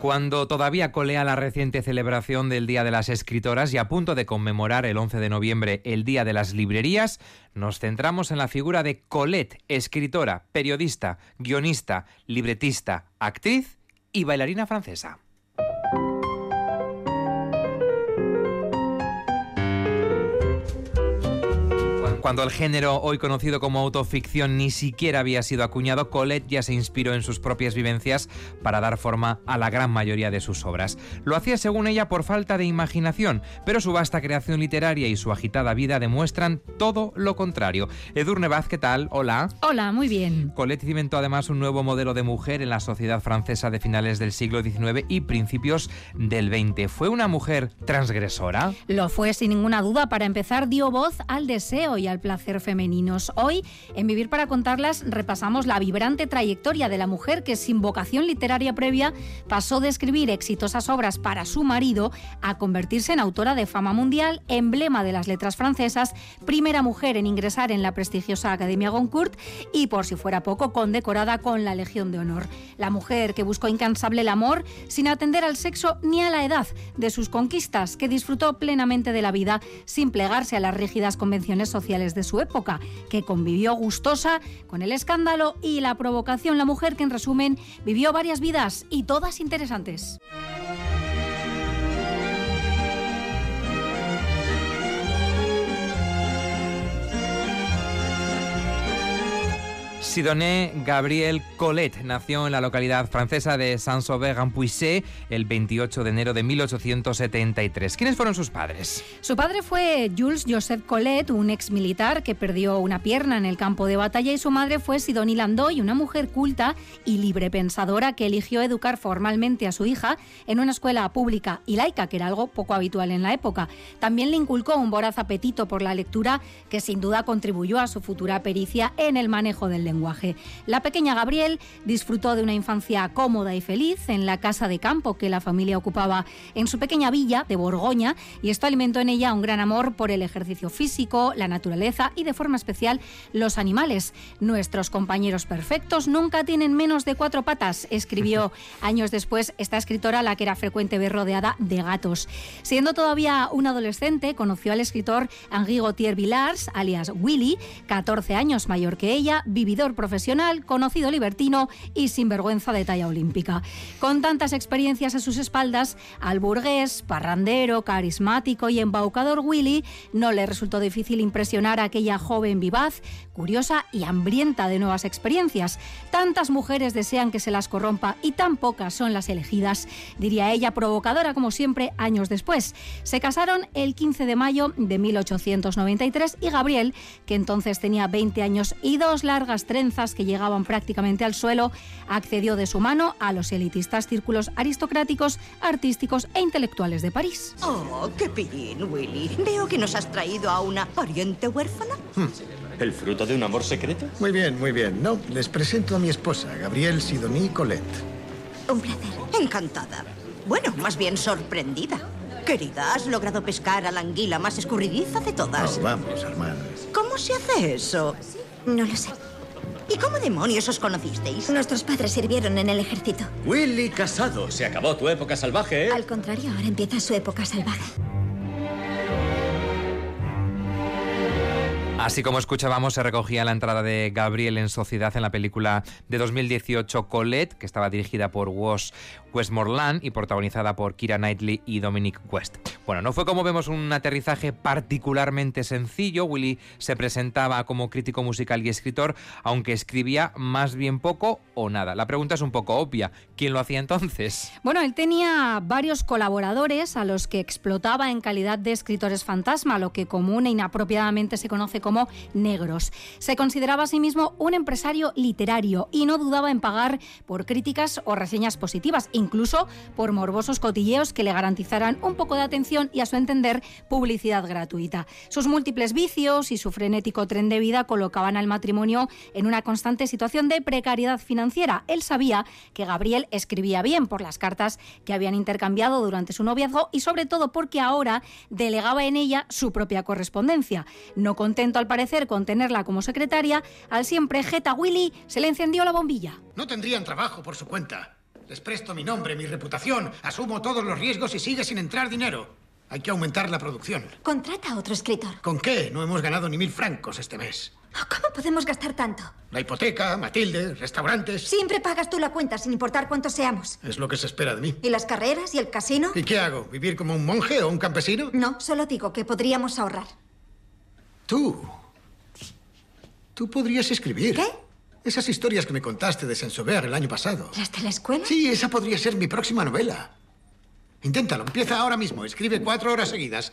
Cuando todavía colea la reciente celebración del Día de las Escritoras y a punto de conmemorar el 11 de noviembre el Día de las Librerías, nos centramos en la figura de Colette, escritora, periodista, guionista, libretista, actriz y bailarina francesa. Cuando el género, hoy conocido como autoficción, ni siquiera había sido acuñado, Colette ya se inspiró en sus propias vivencias para dar forma a la gran mayoría de sus obras. Lo hacía, según ella, por falta de imaginación, pero su vasta creación literaria y su agitada vida demuestran todo lo contrario. Edurne Vaz, ¿qué tal? Hola. Hola, muy bien. Colette cimentó además un nuevo modelo de mujer en la sociedad francesa de finales del siglo XIX y principios del XX. ¿Fue una mujer transgresora? Lo fue sin ninguna duda. Para empezar, dio voz al deseo y al placer femeninos. Hoy, en Vivir para contarlas, repasamos la vibrante trayectoria de la mujer que sin vocación literaria previa pasó de escribir exitosas obras para su marido a convertirse en autora de fama mundial, emblema de las letras francesas, primera mujer en ingresar en la prestigiosa Academia Goncourt y, por si fuera poco, condecorada con la Legión de Honor. La mujer que buscó incansable el amor sin atender al sexo ni a la edad de sus conquistas, que disfrutó plenamente de la vida sin plegarse a las rígidas convenciones sociales de su época, que convivió gustosa con el escándalo y la provocación. La mujer que en resumen vivió varias vidas y todas interesantes. Sidoné Gabriel Colette nació en la localidad francesa de Saint-Sauveur-en-Puisé el 28 de enero de 1873. ¿Quiénes fueron sus padres? Su padre fue Jules Joseph Colette, un ex militar que perdió una pierna en el campo de batalla, y su madre fue Sidonie Landoy, una mujer culta y librepensadora que eligió educar formalmente a su hija en una escuela pública y laica, que era algo poco habitual en la época. También le inculcó un voraz apetito por la lectura que sin duda contribuyó a su futura pericia en el manejo del lenguaje. La pequeña Gabriel disfrutó de una infancia cómoda y feliz en la casa de campo que la familia ocupaba en su pequeña villa de Borgoña y esto alimentó en ella un gran amor por el ejercicio físico, la naturaleza y de forma especial los animales. Nuestros compañeros perfectos nunca tienen menos de cuatro patas, escribió años después esta escritora la que era frecuente ver rodeada de gatos. Siendo todavía un adolescente, conoció al escritor Henri Gautier Villars, alias Willy, 14 años mayor que ella, vividor profesional, conocido libertino y sinvergüenza de talla olímpica. Con tantas experiencias a sus espaldas, al burgués, parrandero, carismático y embaucador Willy no le resultó difícil impresionar a aquella joven vivaz, curiosa y hambrienta de nuevas experiencias. Tantas mujeres desean que se las corrompa y tan pocas son las elegidas, diría ella, provocadora como siempre años después. Se casaron el 15 de mayo de 1893 y Gabriel, que entonces tenía 20 años y dos largas trenzas que llegaban prácticamente al suelo, accedió de su mano a los elitistas círculos aristocráticos, artísticos e intelectuales de París. Oh, qué pillín, Willy. Veo que nos has traído a una pariente huérfana. Hmm. ¿El fruto de un amor secreto? Muy bien, muy bien. No, les presento a mi esposa, Gabriel Sidonie Colette. Un placer. Encantada. Bueno, más bien sorprendida. Querida, has logrado pescar a la anguila más escurridiza de todas. Oh, vamos, hermanos. ¿Cómo se hace eso? No lo sé. ¿Y cómo demonios os conocisteis? Nuestros padres sirvieron en el ejército. Willy Casado, se acabó tu época salvaje, ¿eh? Al contrario, ahora empieza su época salvaje. Así como escuchábamos, se recogía la entrada de Gabriel en sociedad en la película de 2018 Colette, que estaba dirigida por Wash Westmoreland y protagonizada por Kira Knightley y Dominic West. Bueno, no fue como vemos un aterrizaje particularmente sencillo. Willy se presentaba como crítico musical y escritor, aunque escribía más bien poco o nada. La pregunta es un poco obvia. ¿Quién lo hacía entonces? Bueno, él tenía varios colaboradores a los que explotaba en calidad de escritores fantasma, lo que común e inapropiadamente se conoce como negros. Se consideraba a sí mismo un empresario literario y no dudaba en pagar por críticas o reseñas positivas, incluso por morbosos cotilleos que le garantizaran un poco de atención y, a su entender, publicidad gratuita. Sus múltiples vicios y su frenético tren de vida colocaban al matrimonio en una constante situación de precariedad financiera. Él sabía que Gabriel escribía bien por las cartas que habían intercambiado durante su noviazgo y sobre todo porque ahora delegaba en ella su propia correspondencia. No contento al parecer con tenerla como secretaria, al siempre jeta Willy se le encendió la bombilla. No tendrían trabajo por su cuenta. Les presto mi nombre, mi reputación, asumo todos los riesgos y sigue sin entrar dinero. Hay que aumentar la producción. Contrata a otro escritor. ¿Con qué? No hemos ganado ni mil francos este mes. Oh, ¿Cómo podemos gastar tanto? La hipoteca, Matilde, restaurantes. Siempre pagas tú la cuenta, sin importar cuántos seamos. Es lo que se espera de mí. ¿Y las carreras y el casino? ¿Y qué hago? ¿Vivir como un monje o un campesino? No, solo digo que podríamos ahorrar. Tú. Tú podrías escribir. ¿Qué? Esas historias que me contaste de Saint-Sauveur el año pasado. ¿Las de la escuela? Sí, esa podría ser mi próxima novela. Inténtalo, empieza ahora mismo. Escribe cuatro horas seguidas.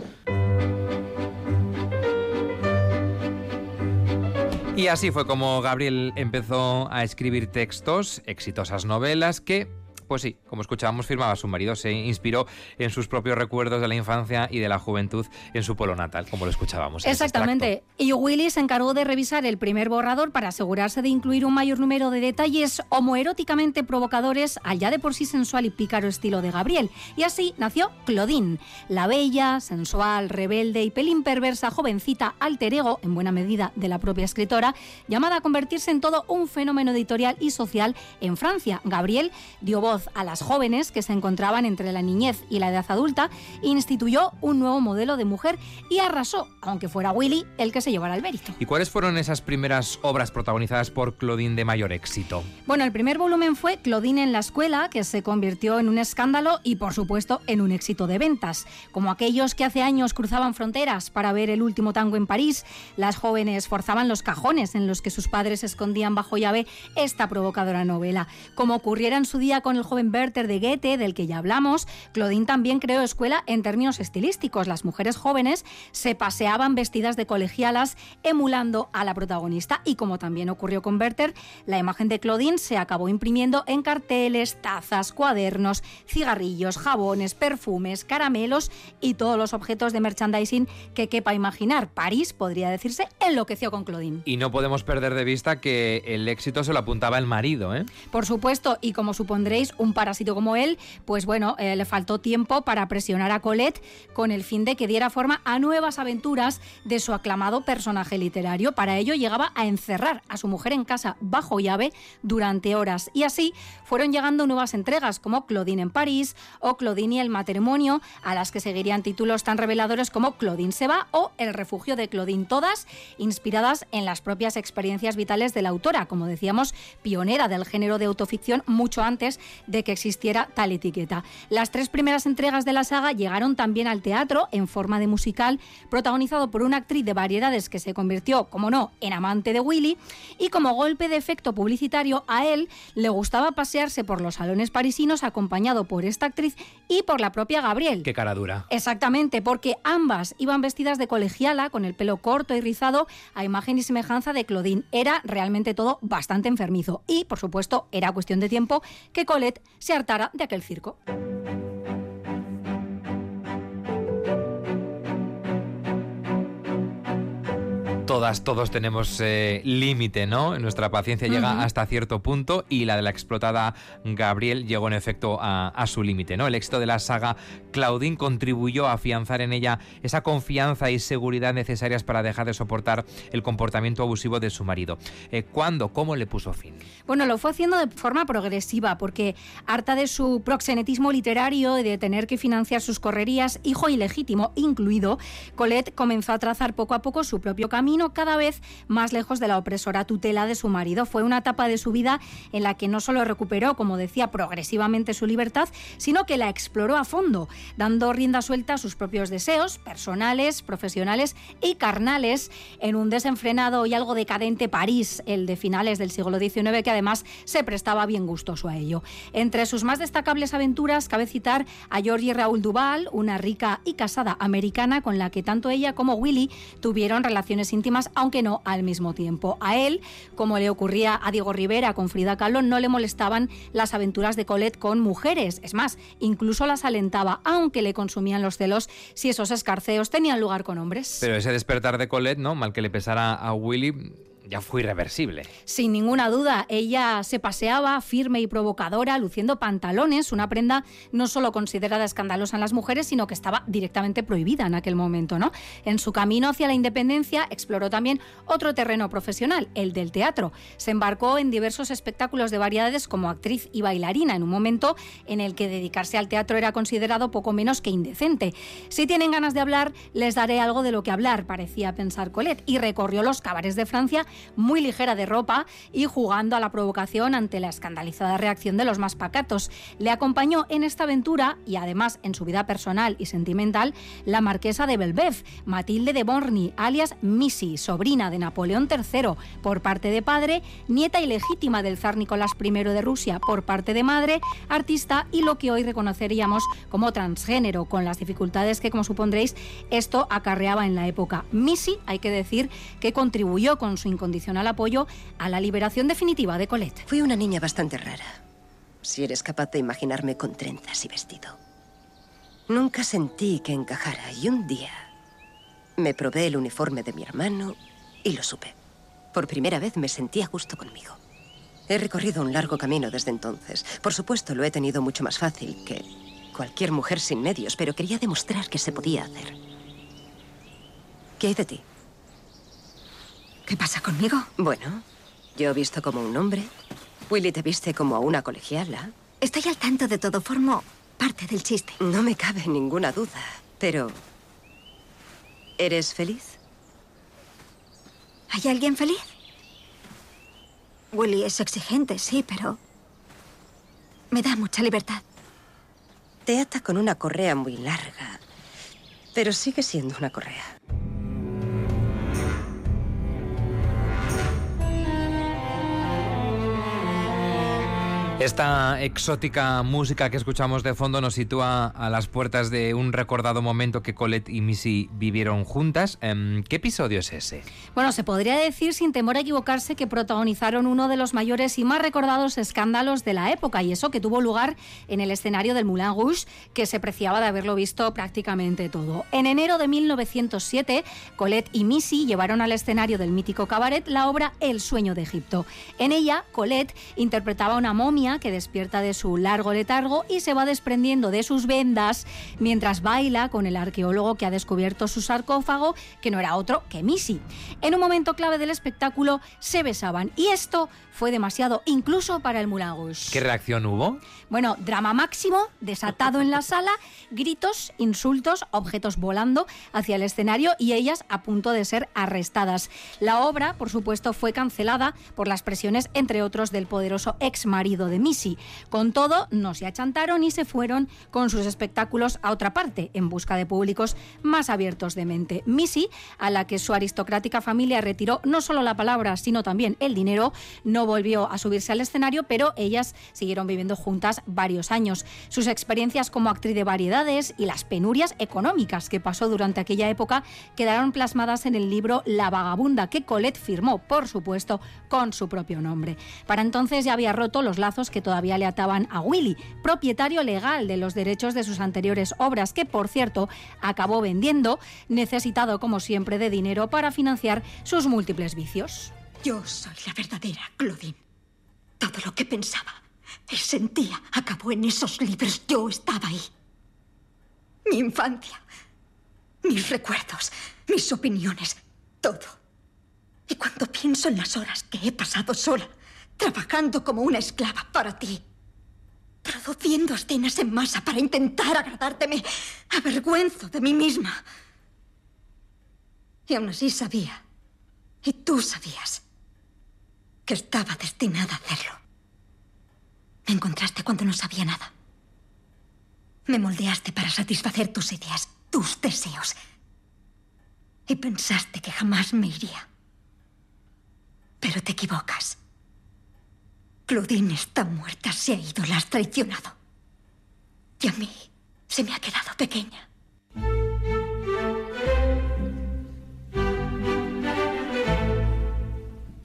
Y así fue como Gabriel empezó a escribir textos, exitosas novelas que pues sí, como escuchábamos, firmaba su marido, se inspiró en sus propios recuerdos de la infancia y de la juventud en su pueblo natal, como lo escuchábamos. Exactamente. Y Willy se encargó de revisar el primer borrador para asegurarse de incluir un mayor número de detalles homoeróticamente provocadores al ya de por sí sensual y pícaro estilo de Gabriel. Y así nació Claudine, la bella, sensual, rebelde y pelín perversa jovencita alter ego, en buena medida de la propia escritora, llamada a convertirse en todo un fenómeno editorial y social en Francia. Gabriel dio voz a las jóvenes que se encontraban entre la niñez y la edad adulta, instituyó un nuevo modelo de mujer y arrasó, aunque fuera Willy el que se llevara el mérito. ¿Y cuáles fueron esas primeras obras protagonizadas por Claudine de mayor éxito? Bueno, el primer volumen fue Claudine en la escuela, que se convirtió en un escándalo y, por supuesto, en un éxito de ventas. Como aquellos que hace años cruzaban fronteras para ver el último tango en París, las jóvenes forzaban los cajones en los que sus padres escondían bajo llave esta provocadora novela. Como ocurriera en su día con el joven Werther de Goethe, del que ya hablamos, Claudine también creó escuela en términos estilísticos. Las mujeres jóvenes se paseaban vestidas de colegialas, emulando a la protagonista. Y como también ocurrió con Werther, la imagen de Claudine se acabó imprimiendo en carteles, tazas, cuadernos, cigarrillos, jabones, perfumes, caramelos y todos los objetos de merchandising que quepa imaginar. París, podría decirse, enloqueció con Claudine. Y no podemos perder de vista que el éxito se lo apuntaba el marido, ¿eh? Por supuesto, y como supondréis, un parásito como él, pues bueno, eh, le faltó tiempo para presionar a Colette con el fin de que diera forma a nuevas aventuras de su aclamado personaje literario. Para ello llegaba a encerrar a su mujer en casa bajo llave durante horas. Y así fueron llegando nuevas entregas como Claudine en París o Claudine y el matrimonio, a las que seguirían títulos tan reveladores como Claudine se va o El refugio de Claudine, todas inspiradas en las propias experiencias vitales de la autora, como decíamos, pionera del género de autoficción mucho antes de que existiera tal etiqueta. Las tres primeras entregas de la saga llegaron también al teatro en forma de musical, protagonizado por una actriz de variedades que se convirtió, como no, en amante de Willy, y como golpe de efecto publicitario a él le gustaba pasearse por los salones parisinos acompañado por esta actriz y por la propia Gabriel. Qué cara dura. Exactamente, porque ambas iban vestidas de colegiala, con el pelo corto y rizado, a imagen y semejanza de Claudine. Era realmente todo bastante enfermizo. Y, por supuesto, era cuestión de tiempo que Se hartara de aquel circo. Todas, todos tenemos eh, límite, ¿no? Nuestra paciencia llega hasta cierto punto y la de la explotada Gabriel llegó en efecto a, a su límite, ¿no? El éxito de la saga Claudine contribuyó a afianzar en ella esa confianza y seguridad necesarias para dejar de soportar el comportamiento abusivo de su marido. Eh, ¿Cuándo? ¿Cómo le puso fin? Bueno, lo fue haciendo de forma progresiva, porque harta de su proxenetismo literario y de tener que financiar sus correrías, hijo ilegítimo incluido, Colette comenzó a trazar poco a poco su propio camino, cada vez más lejos de la opresora tutela de su marido. Fue una etapa de su vida en la que no solo recuperó, como decía, progresivamente su libertad, sino que la exploró a fondo, dando rienda suelta a sus propios deseos personales, profesionales y carnales en un desenfrenado y algo decadente París, el de finales del siglo XIX, que además se prestaba bien gustoso a ello. Entre sus más destacables aventuras cabe citar a Georgie Raúl Duval, una rica y casada americana con la que tanto ella como Willy tuvieron relaciones íntimas aunque no al mismo tiempo. A él, como le ocurría a Diego Rivera con Frida Kahlo, no le molestaban las aventuras de Colette con mujeres. Es más, incluso las alentaba, aunque le consumían los celos si esos escarceos tenían lugar con hombres. Pero ese despertar de Colette, ¿no? Mal que le pesara a Willy, ya fue irreversible. Sin ninguna duda, ella se paseaba firme y provocadora, luciendo pantalones, una prenda no solo considerada escandalosa en las mujeres, sino que estaba directamente prohibida en aquel momento. ¿no? En su camino hacia la independencia exploró también otro terreno profesional, el del teatro. Se embarcó en diversos espectáculos de variedades como actriz y bailarina, en un momento en el que dedicarse al teatro era considerado poco menos que indecente. Si tienen ganas de hablar, les daré algo de lo que hablar, parecía pensar Colette, y recorrió los cabares de Francia muy ligera de ropa y jugando a la provocación ante la escandalizada reacción de los más pacatos. Le acompañó en esta aventura y además en su vida personal y sentimental la marquesa de Belbeuf, Matilde de Borny, alias Missy, sobrina de Napoleón III por parte de padre, nieta ilegítima del zar Nicolás I de Rusia por parte de madre, artista y lo que hoy reconoceríamos como transgénero, con las dificultades que, como supondréis, esto acarreaba en la época. Missy, hay que decir, que contribuyó con su incondicional apoyo a la liberación definitiva de Colette. Fui una niña bastante rara, si eres capaz de imaginarme con trenzas y vestido. Nunca sentí que encajara y un día me probé el uniforme de mi hermano y lo supe. Por primera vez me sentía justo conmigo. He recorrido un largo camino desde entonces. Por supuesto, lo he tenido mucho más fácil que cualquier mujer sin medios, pero quería demostrar que se podía hacer. ¿Qué hay de ti? ¿Qué pasa conmigo? Bueno, yo he visto como un hombre. Willy te viste como a una colegiala. Estoy al tanto de todo. Formo parte del chiste. No me cabe ninguna duda. Pero... ¿Eres feliz? ¿Hay alguien feliz? Willy es exigente, sí, pero... Me da mucha libertad. Te ata con una correa muy larga, pero sigue siendo una correa. Esta exótica música que escuchamos de fondo nos sitúa a las puertas de un recordado momento que Colette y Missy vivieron juntas. Em, ¿Qué episodio es ese? Bueno, se podría decir sin temor a equivocarse que protagonizaron uno de los mayores y más recordados escándalos de la época y eso que tuvo lugar en el escenario del Moulin Rouge, que se preciaba de haberlo visto prácticamente todo. En enero de 1907, Colette y Missy llevaron al escenario del mítico cabaret la obra El sueño de Egipto. En ella, Colette interpretaba una momia que despierta de su largo letargo y se va desprendiendo de sus vendas mientras baila con el arqueólogo que ha descubierto su sarcófago, que no era otro que Missy. En un momento clave del espectáculo se besaban y esto fue demasiado, incluso para el Moulin ¿Qué reacción hubo? Bueno, drama máximo, desatado en la sala, gritos, insultos, objetos volando hacia el escenario y ellas a punto de ser arrestadas. La obra, por supuesto, fue cancelada por las presiones, entre otros, del poderoso ex marido de Missy. Con todo, no se achantaron y se fueron con sus espectáculos a otra parte, en busca de públicos más abiertos de mente. Missy, a la que su aristocrática familia retiró no solo la palabra, sino también el dinero, no volvió a subirse al escenario, pero ellas siguieron viviendo juntas varios años. Sus experiencias como actriz de variedades y las penurias económicas que pasó durante aquella época quedaron plasmadas en el libro La vagabunda, que Colette firmó, por supuesto, con su propio nombre. Para entonces ya había roto los que todavía le ataban a Willy, propietario legal de los derechos de sus anteriores obras, que por cierto acabó vendiendo, necesitado como siempre de dinero para financiar sus múltiples vicios. Yo soy la verdadera Claudine. Todo lo que pensaba y sentía acabó en esos libros. Yo estaba ahí. Mi infancia, mis recuerdos, mis opiniones, todo. Y cuando pienso en las horas que he pasado sola, trabajando como una esclava para ti, produciendo escenas en masa para intentar agradarte, me avergüenzo de mí misma. Y aún así sabía, y tú sabías, que estaba destinada a hacerlo. Me encontraste cuando no sabía nada. Me moldeaste para satisfacer tus ideas, tus deseos. Y pensaste que jamás me iría. Pero te equivocas. Claudine está muerta, se ha ido, la has traicionado. Y a mí se me ha quedado pequeña.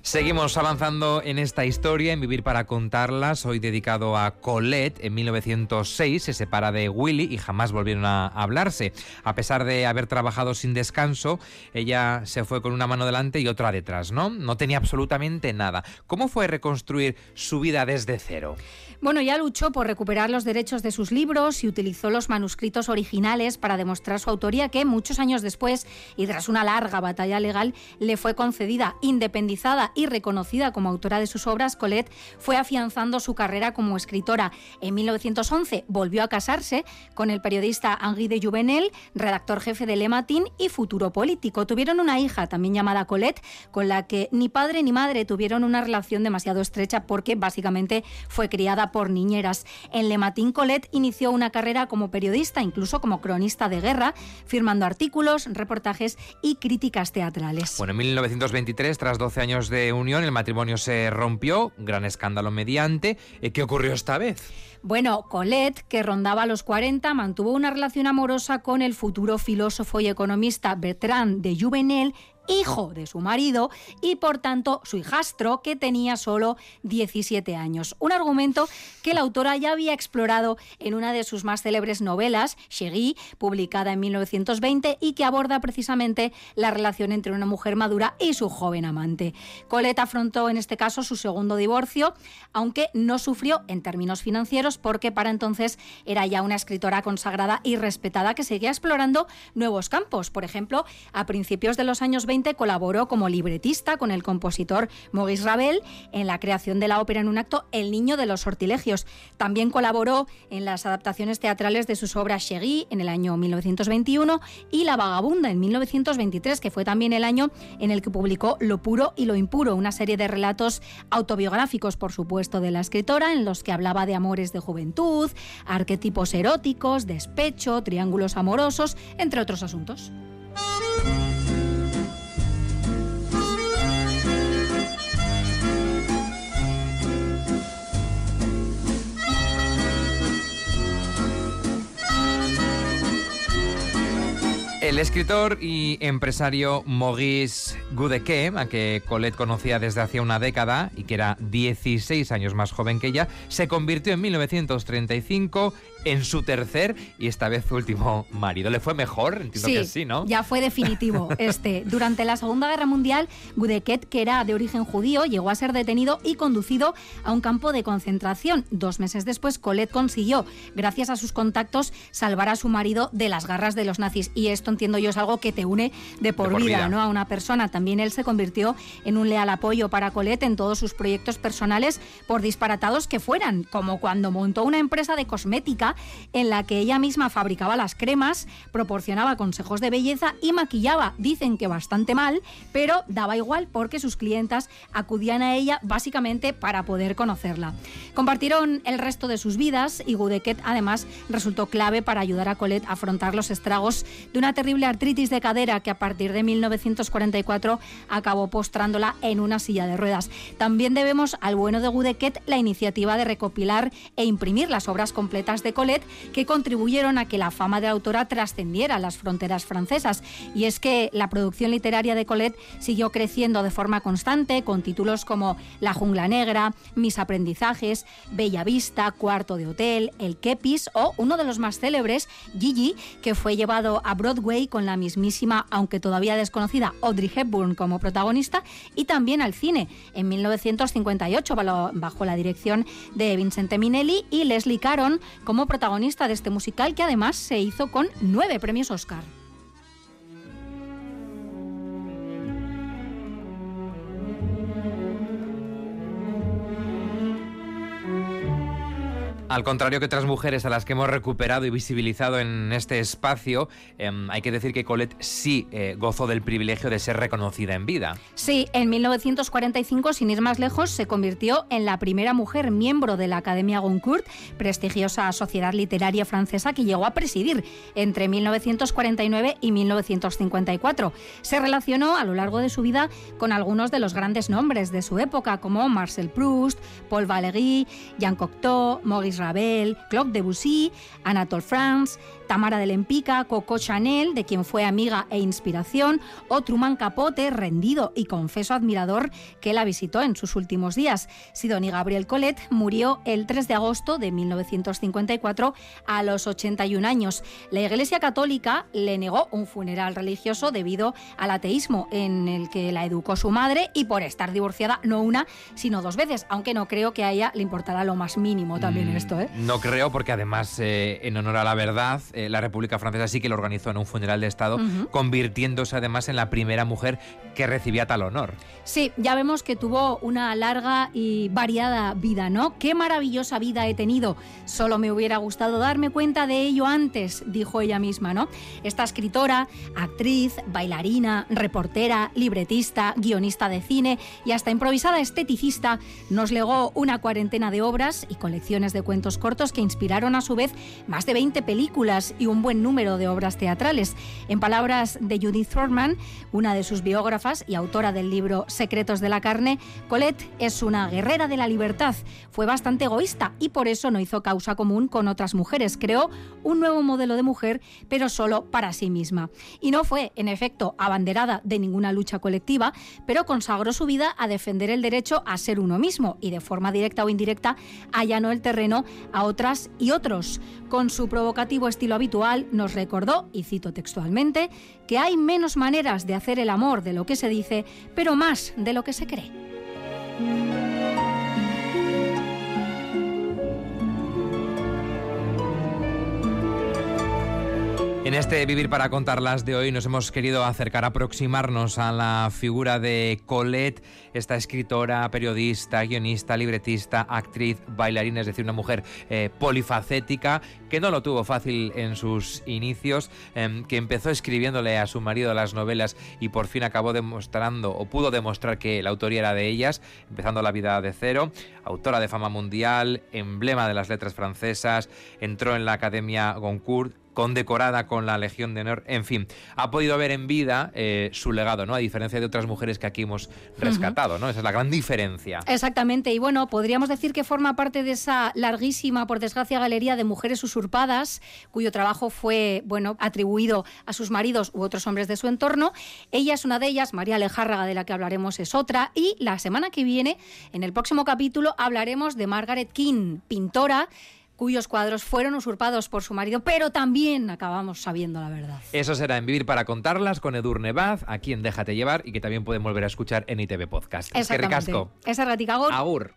Seguimos avanzando en esta historia, en Vivir para contarlas. Hoy dedicado a Colette. En 1906 se separa de Willy y jamás volvieron a hablarse. A pesar de haber trabajado sin descanso, ella se fue con una mano delante y otra detrás, ¿no? No tenía absolutamente nada. ¿Cómo fue reconstruir su vida desde cero? Bueno, ya luchó por recuperar los derechos de sus libros y utilizó los manuscritos originales para demostrar su autoría que muchos años después y tras una larga batalla legal le fue concedida, independizada y reconocida como autora de sus obras, Colette fue afianzando su carrera como escritora. En 1911 volvió a casarse con el periodista Henri de Juvenel, redactor jefe de Le Matin y futuro político. Tuvieron una hija también llamada Colette, con la que ni padre ni madre tuvieron una relación demasiado estrecha porque básicamente fue criada por niñeras. En Le Matin Colette inició una carrera como periodista, incluso como cronista de guerra, firmando artículos, reportajes y críticas teatrales. Bueno, en 1923, tras 12 años de unión, el matrimonio se rompió, gran escándalo mediante. Eh, ¿Qué ocurrió esta vez? Bueno, Colette, que rondaba los 40, mantuvo una relación amorosa con el futuro filósofo y economista Bertrand de Juvenel hijo de su marido y por tanto su hijastro que tenía solo 17 años. Un argumento que la autora ya había explorado en una de sus más célebres novelas, Chérie, publicada en 1920 y que aborda precisamente la relación entre una mujer madura y su joven amante. Colette afrontó en este caso su segundo divorcio, aunque no sufrió en términos financieros porque para entonces era ya una escritora consagrada y respetada que seguía explorando nuevos campos. Por ejemplo, a principios de los años 20 colaboró como libretista con el compositor Maurice Ravel en la creación de la ópera en un acto El niño de los sortilegios. También colaboró en las adaptaciones teatrales de sus obras Chérie en el año 1921 y La vagabunda en 1923, que fue también el año en el que publicó Lo puro y lo impuro, una serie de relatos autobiográficos, por supuesto, de la escritora, en los que hablaba de amores de juventud, arquetipos eróticos, despecho, triángulos amorosos, entre otros asuntos. El escritor y empresario Maurice Goudeke, a que Colette conocía desde hacía una década y que era 16 años más joven que ella, se convirtió en 1935 en su tercer y esta vez último marido. ¿Le fue mejor? Entiendo sí, que sí, ¿no? Ya fue definitivo este. Durante la Segunda Guerra Mundial, Gudeket, que era de origen judío, llegó a ser detenido y conducido a un campo de concentración. Dos meses después, Colette consiguió, gracias a sus contactos, salvar a su marido de las garras de los nazis. Y esto entiendo yo es algo que te une de por, vida, ¿no? A una persona. También él se convirtió en un leal apoyo para Colette en todos sus proyectos personales, por disparatados que fueran, como cuando montó una empresa de cosmética en la que ella misma fabricaba las cremas, proporcionaba consejos de belleza y maquillaba. Dicen que bastante mal, pero daba igual porque sus clientas acudían a ella básicamente para poder conocerla. Compartieron el resto de sus vidas y Gudeket además resultó clave para ayudar a Colette a afrontar los estragos de una terrible artritis de cadera que a partir de 1944 acabó postrándola en una silla de ruedas. También debemos al bueno de Gudeket la iniciativa de recopilar e imprimir las obras completas de Colette que contribuyeron a que la fama de la autora trascendiera las fronteras francesas. Y es que la producción literaria de Colette siguió creciendo de forma constante con títulos como La jungla negra, Mis aprendizajes, Bella Vista, Cuarto de hotel, El Kepis o uno de los más célebres, Gigi, que fue llevado a Broadway con la mismísima, aunque todavía desconocida, Audrey Hepburn como protagonista y también al cine en 1958 bajo la dirección de Vincente Minelli y Leslie Caron como protagonista de este musical que además se hizo con nueve premios Oscar. Al contrario que otras mujeres a las que hemos recuperado y visibilizado en este espacio, em, hay que decir que Colette sí eh, gozó del privilegio de ser reconocida en vida. Sí, en 1945, sin ir más lejos, se convirtió en la primera mujer miembro de la Academia Goncourt, prestigiosa sociedad literaria francesa que llegó a presidir entre 1949 y 1954. Se relacionó a lo largo de su vida con algunos de los grandes nombres de su época, como Marcel Proust, Paul Valéry, Jean Cocteau, Maurice Ravel, Claude Debussy, Anatole France, Tamara de Lempica, Coco Chanel, de quien fue amiga e inspiración, o Truman Capote, rendido y confeso admirador que la visitó en sus últimos días. Sidonie Gabriel Colette murió el 3 de agosto de 1954 a los 81 años. La Iglesia Católica le negó un funeral religioso debido al ateísmo en el que la educó su madre y por estar divorciada no una, sino dos veces, aunque no creo que a ella le importara lo más mínimo también Mm, esto. ¿eh? No creo, porque además, eh, en honor a la verdad, eh, la República Francesa sí que lo organizó en un funeral de Estado, convirtiéndose además en la primera mujer que recibía tal honor. Sí, ya vemos que tuvo una larga y variada vida, ¿no? Qué maravillosa vida he tenido. Solo me hubiera gustado darme cuenta de ello antes, dijo ella misma, ¿no? Esta escritora, actriz, bailarina, reportera, libretista, guionista de cine y hasta improvisada esteticista, nos legó una cuarentena de obras y colecciones de cuentos cortos que inspiraron a su vez más de 20 películas y un buen número de obras teatrales. En palabras de Judith Thorman, una de sus biógrafas y autora del libro Secretos de la carne, Colette es una guerrera de la libertad. Fue bastante egoísta y por eso no hizo causa común con otras mujeres. Creó un nuevo modelo de mujer, pero solo para sí misma. Y no fue, en efecto, abanderada de ninguna lucha colectiva, pero consagró su vida a defender el derecho a ser uno mismo y de forma directa o indirecta allanó el terreno a otras y otros. Con su provocativo estilo habitual nos recordó, y cito textualmente, que hay menos maneras de hacer el amor de lo que se dice, pero más de lo que se cree. En este Vivir para contarlas de hoy nos hemos querido acercar, aproximarnos a la figura de Colette, esta escritora, periodista, guionista, libretista, actriz, bailarina, es decir, una mujer eh, polifacética que no lo tuvo fácil en sus inicios, em, que empezó escribiéndole a su marido las novelas y por fin acabó demostrando o pudo demostrar que la autoría era de ellas, empezando la vida de cero, autora de fama mundial, emblema de las letras francesas, entró en la Academia Goncourt, condecorada con la Legión de Honor, en fin, ha podido ver en vida eh, su legado, ¿no? A diferencia de otras mujeres que aquí hemos rescatado, ¿no? Esa es la gran diferencia. Exactamente, y bueno, podríamos decir que forma parte de esa larguísima, por desgracia, galería de mujeres usurpadas, cuyo trabajo fue, bueno, atribuido a sus maridos u otros hombres de su entorno. Ella es una de ellas, María Alejárraga, de la que hablaremos, es otra, y la semana que viene, en el próximo capítulo, hablaremos de Margaret King, pintora cuyos cuadros fueron usurpados por su marido, pero también acabamos sabiendo la verdad. Eso será en Vivir para contarlas con Edurne Baz, aquí en Déjate llevar y que también pueden volver a escuchar en ITV Podcast. Es que ratica, Agur. Agur.